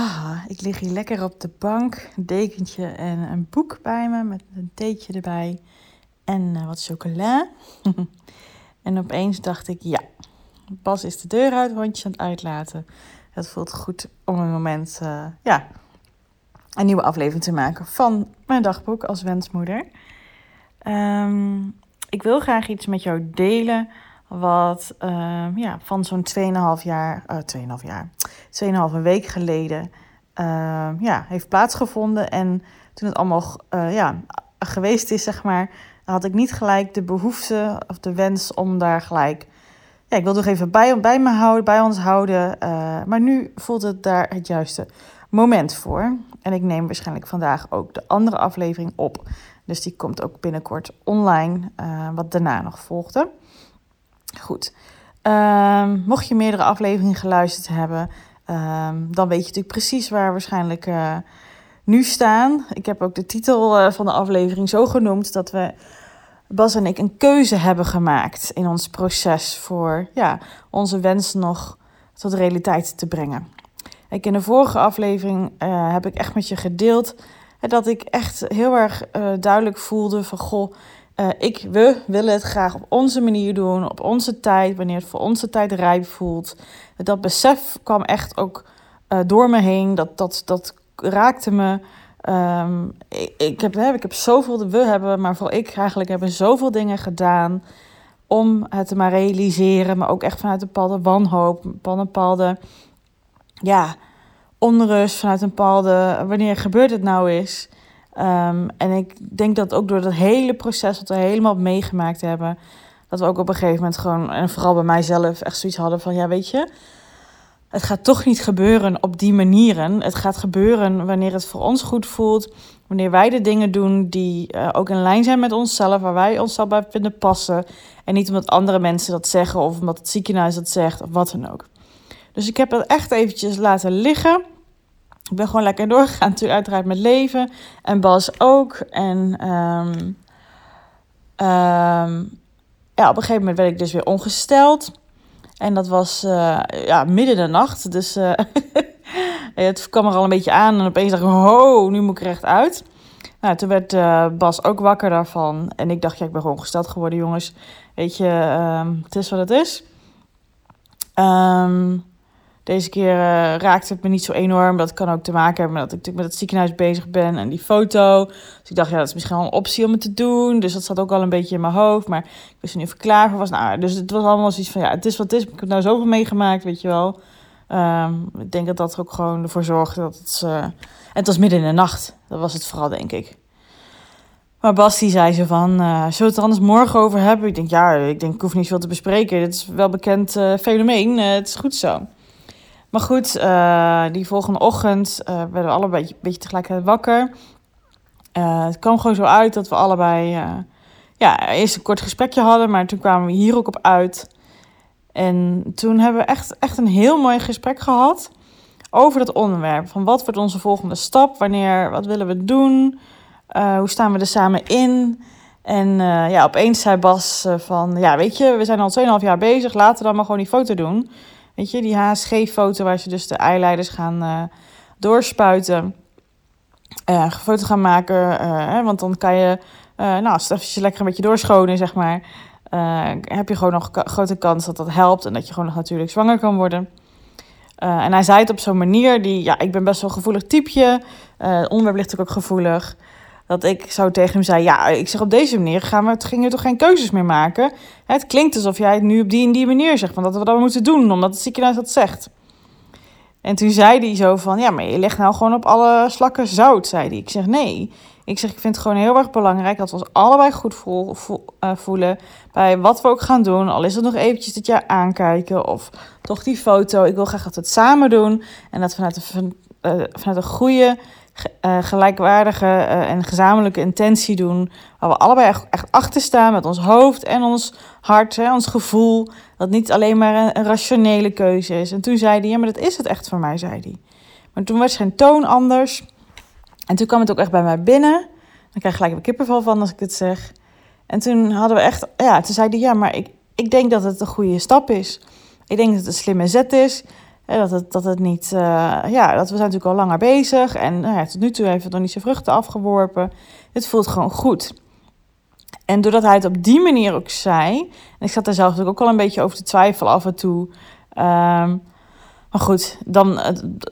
Ah, ik lig hier lekker op de bank, een dekentje en een boek bij me met een theetje erbij en uh, wat chocola. en opeens dacht ik, ja, Bas is de deur uit, hondje aan het uitlaten. Het voelt goed om een moment, uh, ja, een nieuwe aflevering te maken van mijn dagboek als wensmoeder. Um, ik wil graag iets met jou delen wat uh, ja, van zo'n 2,5 jaar, uh, 2,5 jaar, 2,5 week geleden uh, ja, heeft plaatsgevonden. En toen het allemaal uh, ja, geweest is, zeg maar, had ik niet gelijk de behoefte of de wens om daar gelijk. Ja, ik wil nog even bij, bij me houden, bij ons houden. Uh, maar nu voelt het daar het juiste moment voor. En ik neem waarschijnlijk vandaag ook de andere aflevering op. Dus die komt ook binnenkort online, uh, wat daarna nog volgde. Goed. Um, mocht je meerdere afleveringen geluisterd hebben, um, dan weet je natuurlijk precies waar waarschijnlijk uh, nu staan. Ik heb ook de titel uh, van de aflevering zo genoemd dat we, Bas en ik, een keuze hebben gemaakt in ons proces voor ja, onze wens nog tot realiteit te brengen. Ik, in de vorige aflevering uh, heb ik echt met je gedeeld dat ik echt heel erg duidelijk voelde van goh uh, ik, we willen het graag op onze manier doen, op onze tijd, wanneer het voor onze tijd rijp voelt. Dat besef kwam echt ook uh, door me heen. Dat, dat, dat raakte me. Um, ik, ik, heb, ik heb zoveel, we hebben, maar vooral ik eigenlijk, hebben zoveel dingen gedaan om het te maar realiseren. Maar ook echt vanuit een bepaalde wanhoop, een bepaalde ja, onrust, vanuit een bepaalde wanneer gebeurt het nou is. Um, en ik denk dat ook door dat hele proces wat we helemaal meegemaakt hebben, dat we ook op een gegeven moment gewoon, en vooral bij mijzelf, echt zoiets hadden van, ja weet je, het gaat toch niet gebeuren op die manieren. Het gaat gebeuren wanneer het voor ons goed voelt, wanneer wij de dingen doen die uh, ook in lijn zijn met onszelf, waar wij onszelf bij vinden passen. En niet omdat andere mensen dat zeggen of omdat het ziekenhuis dat zegt of wat dan ook. Dus ik heb dat echt eventjes laten liggen. Ik ben gewoon lekker doorgegaan, natuurlijk uiteraard met leven. En Bas ook. En um, um, ja, op een gegeven moment werd ik dus weer ongesteld. En dat was uh, ja, midden de nacht. Dus uh, het kwam er al een beetje aan. En opeens dacht ik, ho, nu moet ik recht uit. Nou, toen werd uh, Bas ook wakker daarvan. En ik dacht, ja, ik ben gewoon ongesteld geworden, jongens. Weet je, um, het is wat het is. Um, deze keer uh, raakte het me niet zo enorm. Dat kan ook te maken hebben met dat ik natuurlijk met het ziekenhuis bezig ben en die foto. Dus ik dacht, ja, dat is misschien wel een optie om het te doen. Dus dat zat ook al een beetje in mijn hoofd. Maar ik wist niet of ik klaar voor was. Nou, dus het was allemaal zoiets van, ja, het is wat het is. Ik heb nou zoveel meegemaakt, weet je wel. Um, ik denk dat dat er ook gewoon ervoor zorgde dat het... Uh, en het was midden in de nacht. Dat was het vooral, denk ik. Maar Bas die zei zo van, uh, zullen we het er anders morgen over hebben? Ik denk, ja, ik denk, ik hoef niet veel te bespreken. Dit is wel bekend fenomeen. Het is goed zo. Maar goed, uh, die volgende ochtend uh, werden we allebei een beetje tegelijkertijd wakker. Uh, het kwam gewoon zo uit dat we allebei ja, eerst een kort gesprekje hadden, maar toen kwamen we hier ook op uit. En toen hebben we echt, echt een heel mooi gesprek gehad over dat onderwerp. Van wat wordt onze volgende stap? Wanneer, wat willen we doen? hoe staan we er samen in? En ja, opeens zei Bas van, ja weet je, we zijn al 2,5 jaar bezig, laten we dan maar gewoon die foto doen. Weet je, die HSG-foto waar ze dus de eileiders gaan uh, doorspuiten. Uh, foto gaan maken, hè, want dan kan je, nou, als het lekker een beetje doorschonen, zeg maar, heb je gewoon nog grote kans dat dat helpt en dat je gewoon nog natuurlijk zwanger kan worden. en hij zei het op zo'n manier die, ja, ik ben best wel een gevoelig typeje. onderwerp ligt ook gevoelig dat ik zo tegen hem zei: Ja, ik zeg op deze manier gaan we, gingen toch geen keuzes meer maken? Het klinkt alsof jij het nu op die en die manier zegt, van dat we dat moeten doen, omdat het ziekenhuis dat zegt. En toen zei hij zo van: Ja, maar je legt nou gewoon op alle slakken zout, zei hij. Ik zeg: Nee. Ik zeg: Ik vind het gewoon heel erg belangrijk dat we ons allebei goed voel, uh, voelen bij wat we ook gaan doen. Al is het nog eventjes dit jaar aankijken of toch die foto. Ik wil graag dat we het samen doen en dat vanuit een, uh, vanuit een goede uh, gelijkwaardige uh, en gezamenlijke intentie doen. Waar we allebei echt, echt achter staan met ons hoofd en ons hart, hè, ons gevoel. Dat niet alleen maar een, een, rationele keuze is. En toen zei hij, ja, maar dat is het echt voor mij, zei hij. Maar toen werd zijn toon anders. En toen kwam het ook echt bij mij binnen. Dan krijg ik gelijk een kippenval van als ik het zeg. En toen hadden we echt, ja, toen zei hij, ja, maar ik, ik denk dat het een goede stap is. Ik denk dat het een slimme zet is. Dat, het, dat het niet, uh, ja, dat we zijn natuurlijk al langer bezig. En nou ja, tot nu toe heeft het nog niet zijn vruchten afgeworpen. Het voelt gewoon goed. En doordat hij het op die manier ook zei, en ik zat daar zelf ook al een beetje over te twijfelen af en toe. Um, maar goed, dan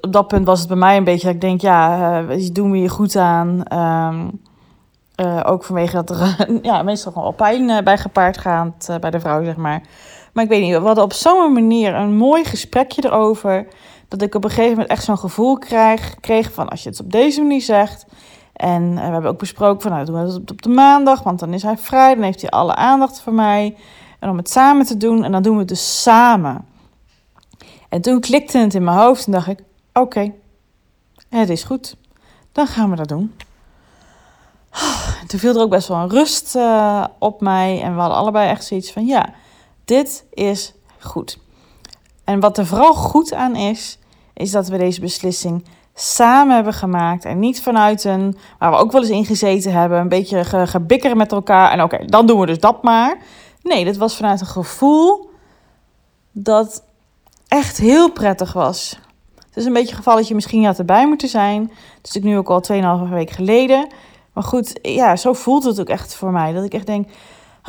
op dat punt was het bij mij een beetje dat ik denk, ja, uh, doen we hier goed aan. Um, uh, ook vanwege dat er ja, meestal gewoon al pijn bij gepaard gaat bij de vrouw, zeg maar. Maar ik weet niet, we hadden op zo'n manier een mooi gesprekje erover. Dat ik op een gegeven moment echt zo'n gevoel krijg, kreeg van als je het op deze manier zegt. En we hebben ook besproken van nou, doen we het op de maandag, want dan is hij vrij, dan heeft hij alle aandacht voor mij. En om het samen te doen, en dan doen we het dus samen. En toen klikte het in mijn hoofd en dacht ik: oké, het is goed. Dan gaan we dat doen. Toen viel er ook best wel een rust uh, op mij. En we hadden allebei echt zoiets van: ja, dit is goed. En wat er vooral goed aan is, is dat we deze beslissing samen hebben gemaakt. En niet vanuit een, waar we ook wel eens in gezeten hebben, een beetje ge gebikkeren met elkaar. En oké, dan doen we dus dat maar. Nee, dit was vanuit een gevoel dat echt heel prettig was. Het is een beetje geval dat je misschien had erbij moeten zijn. Het is natuurlijk nu ook al 2,5 week geleden. Maar goed, ja, zo voelt het ook echt voor mij. Dat ik echt denk,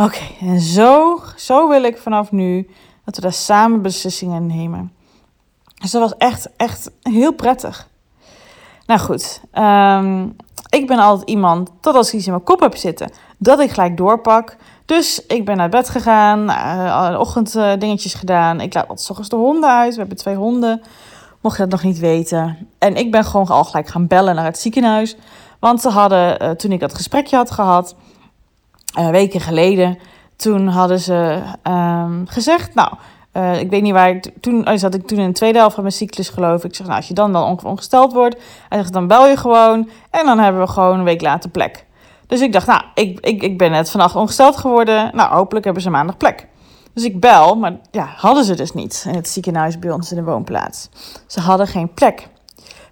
oké, en zo, zo wil ik vanaf nu dat we daar samen beslissingen nemen. Dus dat was echt, echt heel prettig. Nou goed, um, ik ben altijd iemand dat als ik iets in mijn kop heb zitten, dat ik gelijk doorpak. Dus ik ben naar bed gegaan, uh, ochtenddingetjes gedaan. Ik laat wat ochtends de honden uit. We hebben twee honden, mocht je dat nog niet weten. En ik ben gewoon al gelijk gaan bellen naar het ziekenhuis. Want ze hadden, uh, toen ik dat gesprekje had gehad, uh, weken geleden, toen hadden ze um, gezegd, nou, uh, ik weet niet waar ik toen oh, zat ik toen in de tweede helft van mijn cyclus geloof ik. zeg nou als je dan dan ongesteld wordt, hij zegt dan bel je gewoon en dan hebben we gewoon een week later plek. Dus ik dacht, nou, ik, ik, ik ben net vannacht ongesteld geworden. Nou, hopelijk hebben ze maandag plek. Dus ik bel, maar ja, hadden ze dus niet in het ziekenhuis bij ons in de woonplaats. Ze hadden geen plek.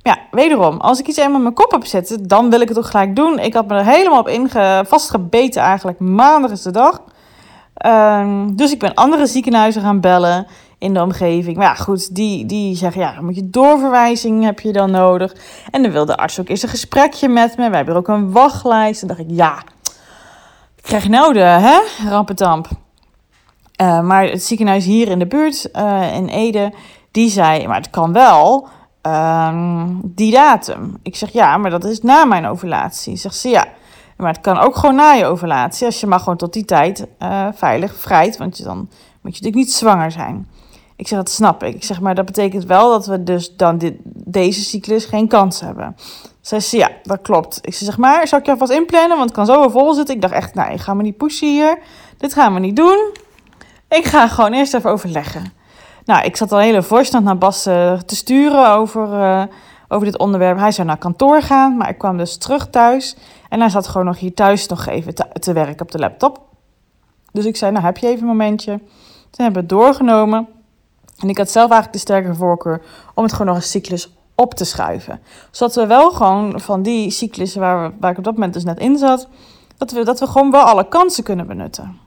Ja, wederom, als ik iets eenmaal mijn kop heb zitten, dan wil ik het ook gelijk doen. Ik had me er helemaal op inge vastgebeten eigenlijk. Maandag is de dag. Um, dus ik ben andere ziekenhuizen gaan bellen in de omgeving. Maar ja, goed, die, die zeggen, ja, moet je doorverwijzing heb je dan nodig. En dan wil de arts ook eerst een gesprekje met me. Wij hebben ook een wachtlijst. En dacht ik, ja, krijg nou de hè, rampetamp. Uh, maar het ziekenhuis hier in de buurt, uh, in Ede, die zei, maar het kan wel um, die datum. Ik zeg, ja, maar dat is na mijn ovulatie. Zegt ze, ja, maar het kan ook gewoon na je ovulatie. Als je maar gewoon tot die tijd uh, veilig vrijt, want je dan moet je natuurlijk niet zwanger zijn. Ik zeg, dat snap ik. Ik zeg, maar dat betekent wel dat we dus dan dit, deze cyclus geen kans hebben. Zij zei, ja, dat klopt. Ik zeg, maar zal ik je alvast inplannen? Want het kan zo weer vol zitten. Ik dacht echt, nou, ik ga me niet pushen hier. Dit gaan we niet doen. Ik ga gewoon eerst even overleggen. Nou, ik zat al een hele voorstand naar Bas uh, te sturen over, uh, over dit onderwerp. Hij zou naar kantoor gaan, maar ik kwam dus terug thuis. En hij zat gewoon nog hier thuis nog even te, te werken op de laptop. Dus ik zei, nou heb je even een momentje. Toen hebben we het doorgenomen. En ik had zelf eigenlijk de sterke voorkeur om het gewoon nog een cyclus op te schuiven. Zodat we wel gewoon van die cyclussen waar, waar ik op dat moment dus net in zat, dat we, dat we gewoon wel alle kansen kunnen benutten.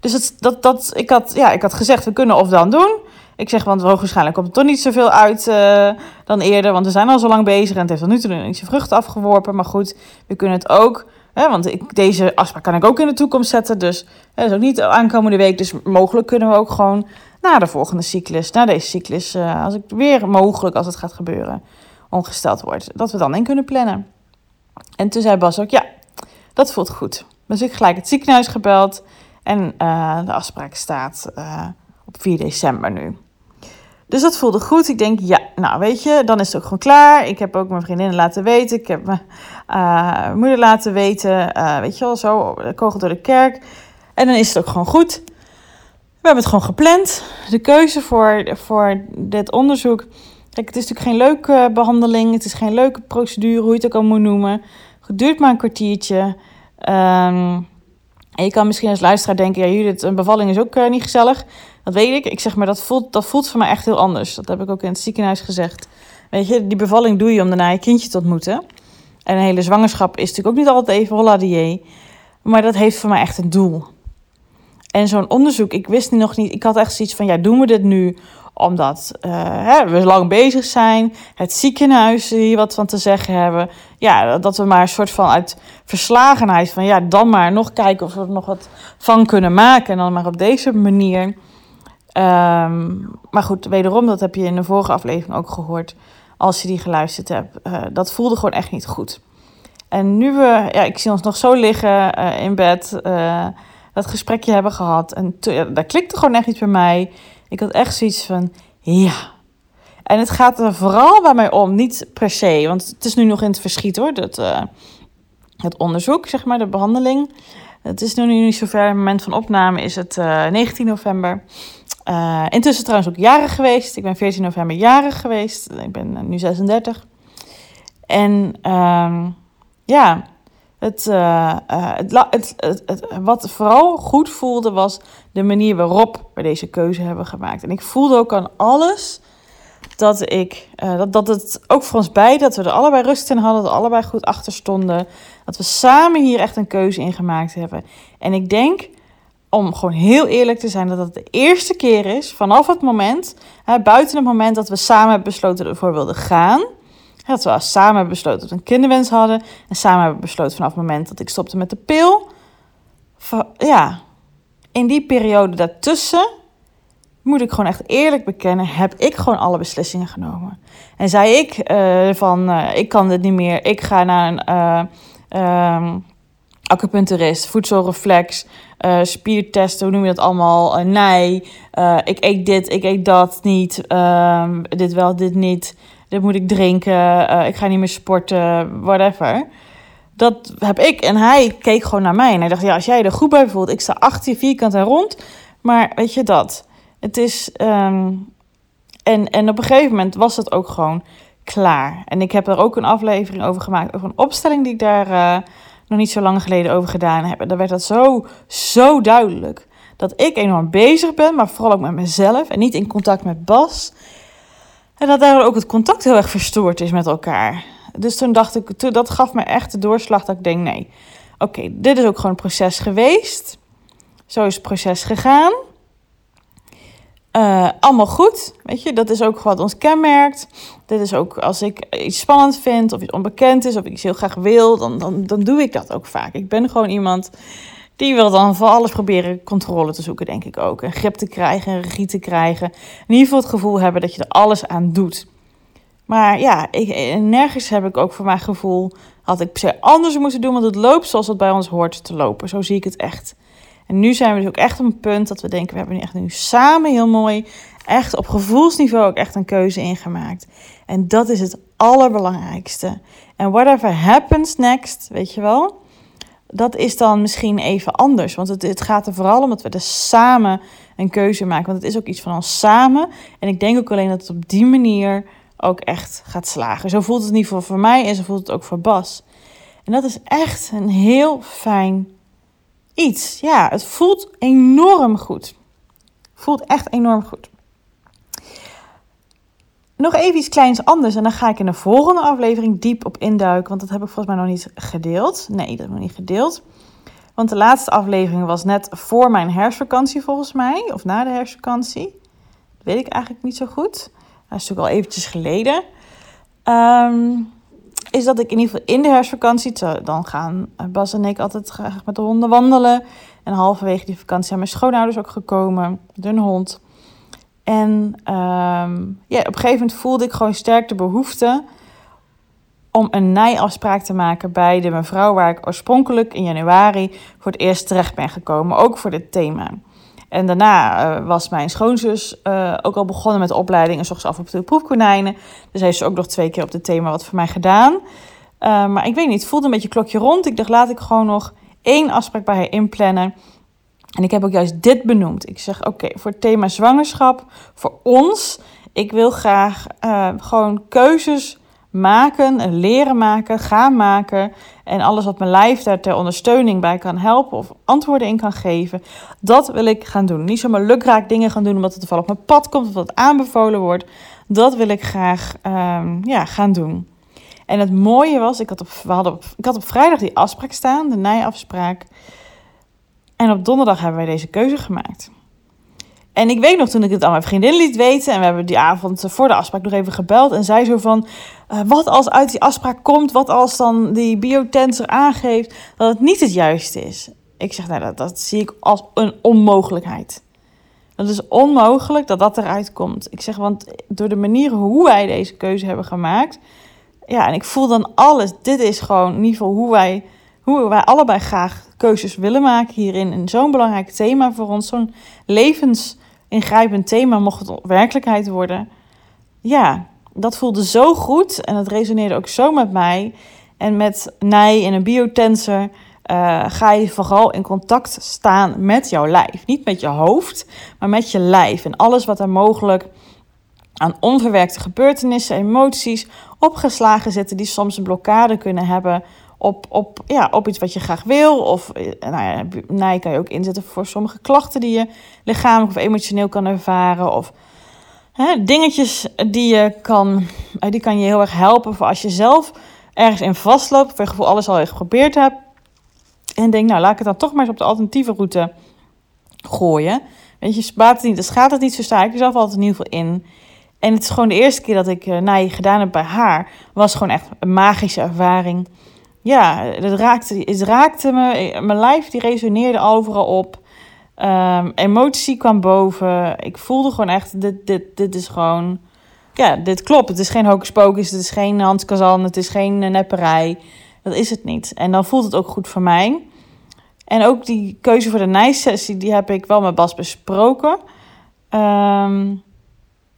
Dus dat, dat, ik, had, ja, ik had gezegd, we kunnen of dan doen. Ik zeg, want waarschijnlijk komt er toch niet zoveel uit uh, dan eerder. Want we zijn al zo lang bezig en het heeft tot nu toe niet zijn vruchten afgeworpen. Maar goed, we kunnen het ook. Hè, want ik, deze afspraak kan ik ook in de toekomst zetten. Dus dat is ook niet aankomende week. Dus mogelijk kunnen we ook gewoon na de volgende cyclus, na deze cyclus, uh, als ik weer mogelijk, als het gaat gebeuren, ongesteld word, dat we dan in kunnen plannen. En toen zei Bas ook, ja, dat voelt goed. Dus ik gelijk het ziekenhuis gebeld en uh, de afspraak staat op 4 december nu. Dus dat voelde goed. Ik denk, ja, nou weet je, dan is het ook gewoon klaar. Ik heb ook mijn vriendinnen laten weten. Ik heb mijn uh, moeder laten weten. weet je wel, zo, kogel door de kerk. En dan is het ook gewoon goed. We hebben het gewoon gepland. De keuze voor, voor dit onderzoek. Kijk, het is natuurlijk geen leuke behandeling. Het is geen leuke procedure, hoe je het ook al moet noemen. Het duurt maar een kwartiertje. Um, en je kan misschien als luisteraar denken: ja, Judith, een bevalling is ook uh, niet gezellig. Dat weet ik. Ik zeg maar, dat voelt, dat voelt voor mij echt heel anders. Dat heb ik ook in het ziekenhuis gezegd. Weet je, die bevalling doe je om daarna je kindje te ontmoeten. En een hele zwangerschap is natuurlijk ook niet altijd even holla Maar dat heeft voor mij echt een doel. En zo'n onderzoek, ik wist nog niet, ik had echt zoiets van, ja, doen we dit nu omdat hè, we lang bezig zijn, het ziekenhuis hier wat van te zeggen hebben. Ja, dat we maar een soort van uit verslagenheid van ja, dan maar nog kijken of we er nog wat van kunnen maken. En dan maar op deze manier. Um, maar goed, wederom, dat heb je in de vorige aflevering ook gehoord. Als je die geluisterd hebt. Uh, dat voelde gewoon echt niet goed. En nu we, ja, ik zie ons nog zo liggen uh, in bed, dat gesprekje hebben gehad. En ja, daar klikte gewoon echt iets bij mij. Ik had echt zoiets van, ja. En het gaat er vooral bij mij om, niet per se. Want het is nu nog in het verschiet hoor, dat, uh, het onderzoek, zeg maar, de behandeling. Het is nu niet zover. Het moment van opname is het 19 november. intussen trouwens ook jarig geweest. Ik ben 14 november jarig geweest. Ik ben nu 36. En... Uh, ja, het, uh, het, het, het, wat vooral goed voelde was de manier waarop we deze keuze hebben gemaakt. En ik voelde ook aan alles dat, ik, uh, dat, dat het ook voor ons beiden, dat we er allebei rust in hadden, dat we allebei goed achter stonden. Dat we samen hier echt een keuze in gemaakt hebben. En ik denk, om gewoon heel eerlijk te zijn, dat het de eerste keer is vanaf het moment, hè, buiten het moment dat we samen hebben besloten dat ervoor wilden gaan dat we samen hebben besloten dat we een kinderwens hadden. En samen hebben besloten vanaf het moment dat ik stopte met de pil. Ja, in die periode daartussen, moet ik gewoon echt eerlijk bekennen, heb ik gewoon alle beslissingen genomen. En zei ik uh, van, uh, ik kan dit niet meer, ik ga naar een uh, acupuncturist, voedselreflex, spiertesten, hoe noem je dat allemaal? nee, ik eet dit, ik eet dat niet, ehm, dit wel, dit niet dit moet ik drinken, uh, ik ga niet meer sporten, whatever. Dat heb ik. En hij keek gewoon naar mij. En hij dacht, ja, als jij er goed bij voelt, ik sta achter vierkant en rond. Maar weet je dat? Het is... Um, en, en op een gegeven moment was het ook gewoon klaar. En ik heb er ook een aflevering over gemaakt, over een opstelling die ik daar uh, nog niet zo lang geleden over gedaan heb. En daar werd dat zo, zo duidelijk. Dat ik enorm bezig ben, maar vooral ook met mezelf en niet in contact met Bas. En dat daar ook het contact heel erg verstoord is met elkaar. Dus toen dacht ik, dat gaf me echt de doorslag dat ik denk, nee, oké, dit is ook gewoon een proces geweest. Zo is het proces gegaan. Uh, allemaal goed, weet je, dat is ook wat ons kenmerkt. Dit is ook als ik iets spannend vind of iets onbekend is of ik iets heel graag wil, dan, dan, dan doe ik dat ook vaak. Ik ben gewoon iemand die wil dan voor alles proberen controle te zoeken, denk ik ook. Een grip te krijgen, een regie te krijgen. In ieder geval het gevoel hebben dat je er alles aan doet. Maar ja, ik, nergens heb ik ook voor mijn gevoel... had ik per anders moeten doen, want het loopt zoals het bij ons hoort te lopen. Zo zie ik het echt. En nu zijn we dus ook echt op een punt dat we denken... we hebben nu echt nu samen heel mooi... echt op gevoelsniveau ook echt een keuze ingemaakt. En dat is het allerbelangrijkste. En whatever happens next, weet je wel dat is dan misschien even anders. Want het, het gaat er vooral om dat we er samen een keuze maken. Want het is ook iets van ons samen. En ik denk ook alleen dat het op die manier ook echt gaat slagen. Zo voelt het in ieder geval voor mij en zo voelt het ook voor Bas. En dat is echt een heel fijn iets. Ja, het voelt enorm goed. Voelt echt enorm goed. Nog even iets kleins anders en dan ga ik in de volgende aflevering diep op induiken, want dat heb ik volgens mij nog niet gedeeld. Nee, dat heb ik nog niet gedeeld. Want de laatste aflevering was net voor mijn herfstvakantie volgens mij, of na de herfstvakantie. Dat weet ik eigenlijk niet zo goed. Dat is natuurlijk al eventjes geleden. Um, is dat ik in ieder geval in de herfstvakantie, dan gaan Bas en ik altijd graag met de honden wandelen. En halverwege die vakantie zijn mijn schoonouders ook gekomen, de hond. En um, ja, op een gegeven moment voelde ik gewoon sterk de behoefte om een nijafspraak te maken bij de mevrouw waar ik oorspronkelijk in januari voor het eerst terecht ben gekomen, ook voor dit thema. En daarna uh, was mijn schoonzus uh, ook al begonnen met de opleiding en zocht ze af op de proefkonijnen. Dus heeft ze ook nog twee keer op dit thema wat voor mij gedaan. Uh, maar ik weet niet, het voelde een beetje klokje rond. Ik dacht, laat ik gewoon nog één afspraak bij haar inplannen. En ik heb ook juist dit benoemd. Ik zeg: Oké, voor het thema zwangerschap, voor ons, ik wil graag uh, gewoon keuzes maken, leren maken, gaan maken. En alles wat mijn lijf daar ter ondersteuning bij kan helpen of antwoorden in kan geven, dat wil ik gaan doen. Niet zomaar lukraak dingen gaan doen omdat het toevallig op mijn pad komt of het aanbevolen wordt. Dat wil ik graag um, ja, gaan doen. En het mooie was, ik had, op, we hadden ik had op vrijdag die afspraak staan, de nijafspraak. En op donderdag hebben wij deze keuze gemaakt. En ik weet nog toen ik het aan mijn vriendin liet weten. En we hebben die avond voor de afspraak nog even gebeld. En zij zo van, uh, wat als uit die afspraak komt, wat als dan die biotensor aangeeft dat het niet het juiste is. Ik zeg, nou, dat, dat zie ik als een onmogelijkheid. Dat is onmogelijk dat dat eruit komt. Ik zeg, want door de manier hoe wij deze keuze hebben gemaakt. Ja, en ik voel dan alles. Dit is gewoon in ieder geval hoe wij, hoe wij allebei graag keuzes willen maken hierin. En zo'n belangrijk thema voor ons. Zo'n levensingrijpend thema mocht het werkelijkheid worden. Ja, dat voelde zo goed en dat resoneerde ook zo met mij. En met Nij en een biotensor uh, ga je vooral in contact staan met jouw lijf. Niet met je hoofd, maar met je lijf. En alles wat er mogelijk aan onverwerkte gebeurtenissen, emoties opgeslagen zitten, die soms een blokkade kunnen hebben op, op, ja, op iets wat je graag wil. Of eh, nou ja, Nij kan je ook inzetten voor sommige klachten die je lichamelijk of emotioneel kan ervaren. Of Hè, dingetjes die je kan, eh, die kan je heel erg helpen voor als je zelf ergens in vastloopt, of je gevoel alles al geprobeerd hebt. En denk, nou laat ik het dan toch maar eens op de alternatieve route gooien. Weet je, spaat het niet, gaat het niet, zo sta ik er zelf altijd in ieder geval in. En het is gewoon de eerste keer dat ik uh, naai gedaan heb bij haar, was gewoon echt een magische ervaring. Ja, het raakte, het raakte me, mijn lijf die resoneerde overal op. Um, emotie kwam boven. Ik voelde gewoon echt, dit, dit, dit is gewoon... Ja, dit klopt. Het is geen hocus het is geen Hans Kazan, het is geen nepperij. Dat is het niet. En dan voelt het ook goed voor mij. En ook die keuze voor de nijssessie, die heb ik wel met Bas besproken. Um,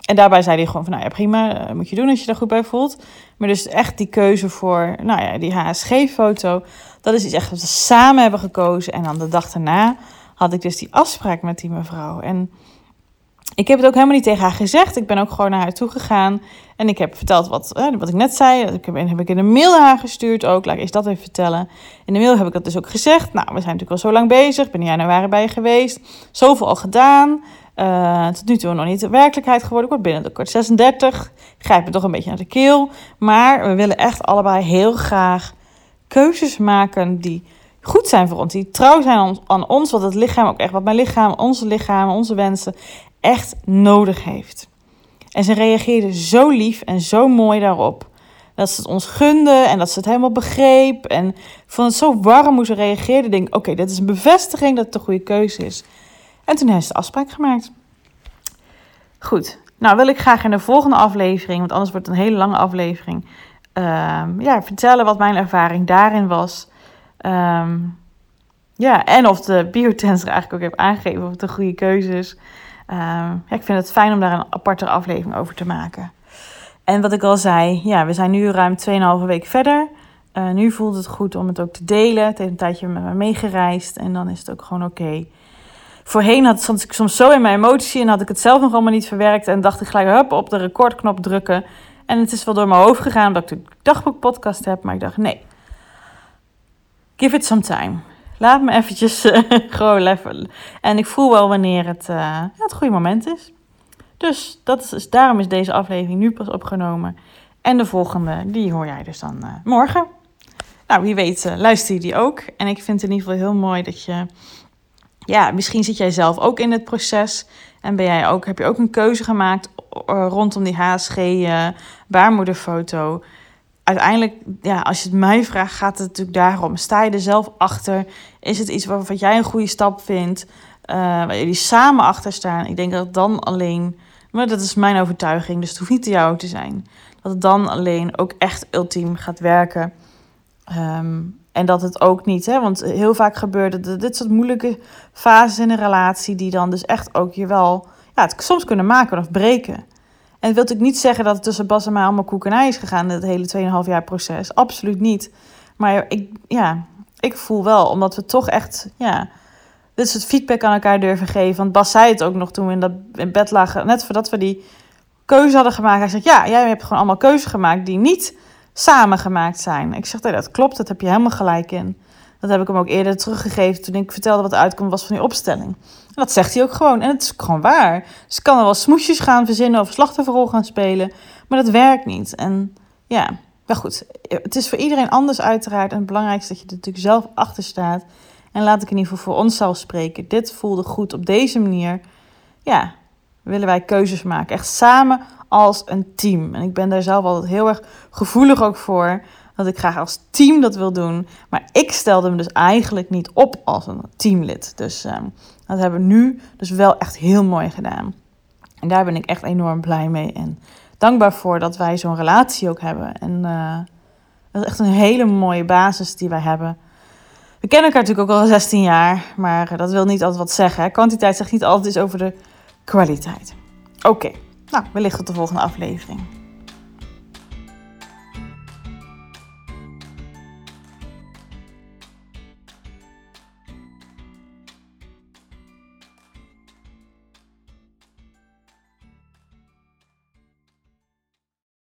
en daarbij zei hij gewoon van, nou ja, prima, uh, moet je doen als je er goed bij voelt. Maar dus echt die keuze voor, nou ja, die HSG-foto, dat is iets echt wat we samen hebben gekozen. En dan de dag daarna had ik dus die afspraak met die mevrouw. En ik heb het ook helemaal niet tegen haar gezegd. Ik ben ook gewoon naar haar toe gegaan. En ik heb verteld wat, wat ik net zei. Ik heb, heb ik in een mail naar haar gestuurd ook. Laat ik eens dat even vertellen. In de mail heb ik dat dus ook gezegd. Nou, we zijn natuurlijk al zo lang bezig. Ben jij januari bij je geweest. Zoveel al gedaan. Uh, tot nu toe nog niet de werkelijkheid geworden. Ik word binnen de kort 36. Grijp me toch een beetje naar de keel. Maar we willen echt allebei heel graag keuzes maken die goed zijn voor ons, die trouw zijn aan ons, wat het lichaam ook echt, wat mijn lichaam, onze lichaam, onze wensen echt nodig heeft. En ze reageerde zo lief en zo mooi daarop. Dat ze het ons gunde en dat ze het helemaal begreep. En ik vond het zo warm hoe ze reageerde. Denk, oké, dit is een bevestiging dat het de goede keuze is. En toen heeft de afspraak gemaakt. Goed, nou wil ik graag in de volgende aflevering, want anders wordt het een hele lange aflevering, uh, ja, vertellen wat mijn ervaring daarin was. Um, ja, en of de biotensor eigenlijk ook heeft aangegeven of het een goede keuze is. Ja, ik vind het fijn om daar een aparte aflevering over te maken. En wat ik al zei, ja, we zijn nu ruim 2,5 week verder. Uh, nu voelt het goed om het ook te delen. Het heeft een tijdje met me meegereisd en dan is het ook gewoon oké. Voorheen had, stond ik soms zo in mijn emotie en had ik het zelf nog allemaal niet verwerkt. En dacht ik gelijk hup, op de recordknop drukken. En het is wel door mijn hoofd gegaan dat ik de dagboekpodcast heb. Maar ik dacht nee, give it some time. Laat me eventjes uh, gewoon. En ik voel wel wanneer het uh, het goede moment is. Dus dat is, daarom is deze aflevering nu pas opgenomen. En de volgende, die hoor jij dus dan uh, morgen. Nou, wie weet luister je die ook. En ik vind het in ieder geval heel mooi dat je... Ja, misschien zit jij zelf ook in het proces. En ben jij ook, heb je ook een keuze gemaakt rondom die HSG baarmoederfoto uiteindelijk, ja, als je het mij vraagt, gaat het natuurlijk daarom. Sta je er zelf achter? Is het iets waarvan jij een goede stap vindt? Uh, waar jullie samen achter staan? Ik denk dat dan alleen, maar dat is mijn overtuiging, dus het hoeft niet te jou te zijn. Dat het dan alleen ook echt ultiem gaat werken. Um, en dat het ook niet, hè, want heel vaak gebeurt het, dit soort moeilijke fases in een relatie, die dan dus echt ook je wel, ja, het soms kunnen maken of breken. En dat wil ik niet zeggen dat het tussen Bas en mij allemaal koekenij is gegaan, het hele 2,5 jaar proces. Absoluut niet. Maar ik, ja, ik voel wel, omdat we toch echt, ja, dit soort feedback aan elkaar durven geven. Want Bas zei het ook nog toen we in, dat, in bed lagen, net voordat we die keuze hadden gemaakt. Hij zegt, ja, jij hebt gewoon allemaal keuzes gemaakt die niet samen gemaakt zijn. Ik zeg, nee, dat klopt, dat heb je helemaal gelijk in. Dat heb ik hem ook eerder teruggegeven toen ik vertelde wat de uitkomst was van die opstelling. En dat zegt hij ook gewoon. En het is gewoon waar. Ik kan er wel smoesjes gaan verzinnen of slachtofferrol gaan spelen. Maar dat werkt niet. En ja, maar goed. Het is voor iedereen anders uiteraard. En het belangrijkste is dat je er natuurlijk zelf achter staat. En laat ik in ieder geval voor onszelf spreken. Dit voelde goed op deze manier. ja, willen wij keuzes maken. Echt samen als een team. En ik ben daar zelf altijd heel erg gevoelig ook voor. Dat ik graag als team dat wil doen. Maar ik stelde me dus eigenlijk niet op als een teamlid. Dus ehm, dat hebben we nu dus wel echt heel mooi gedaan. En daar ben ik echt enorm blij mee. En dankbaar voor dat wij zo'n relatie ook hebben. En uh, dat is echt een hele mooie basis die wij hebben. We kennen elkaar natuurlijk ook al 16 jaar, maar dat wil niet altijd wat zeggen. Kwantiteit zegt niet altijd iets over de kwaliteit. Oké, nou, wellicht tot de volgende aflevering.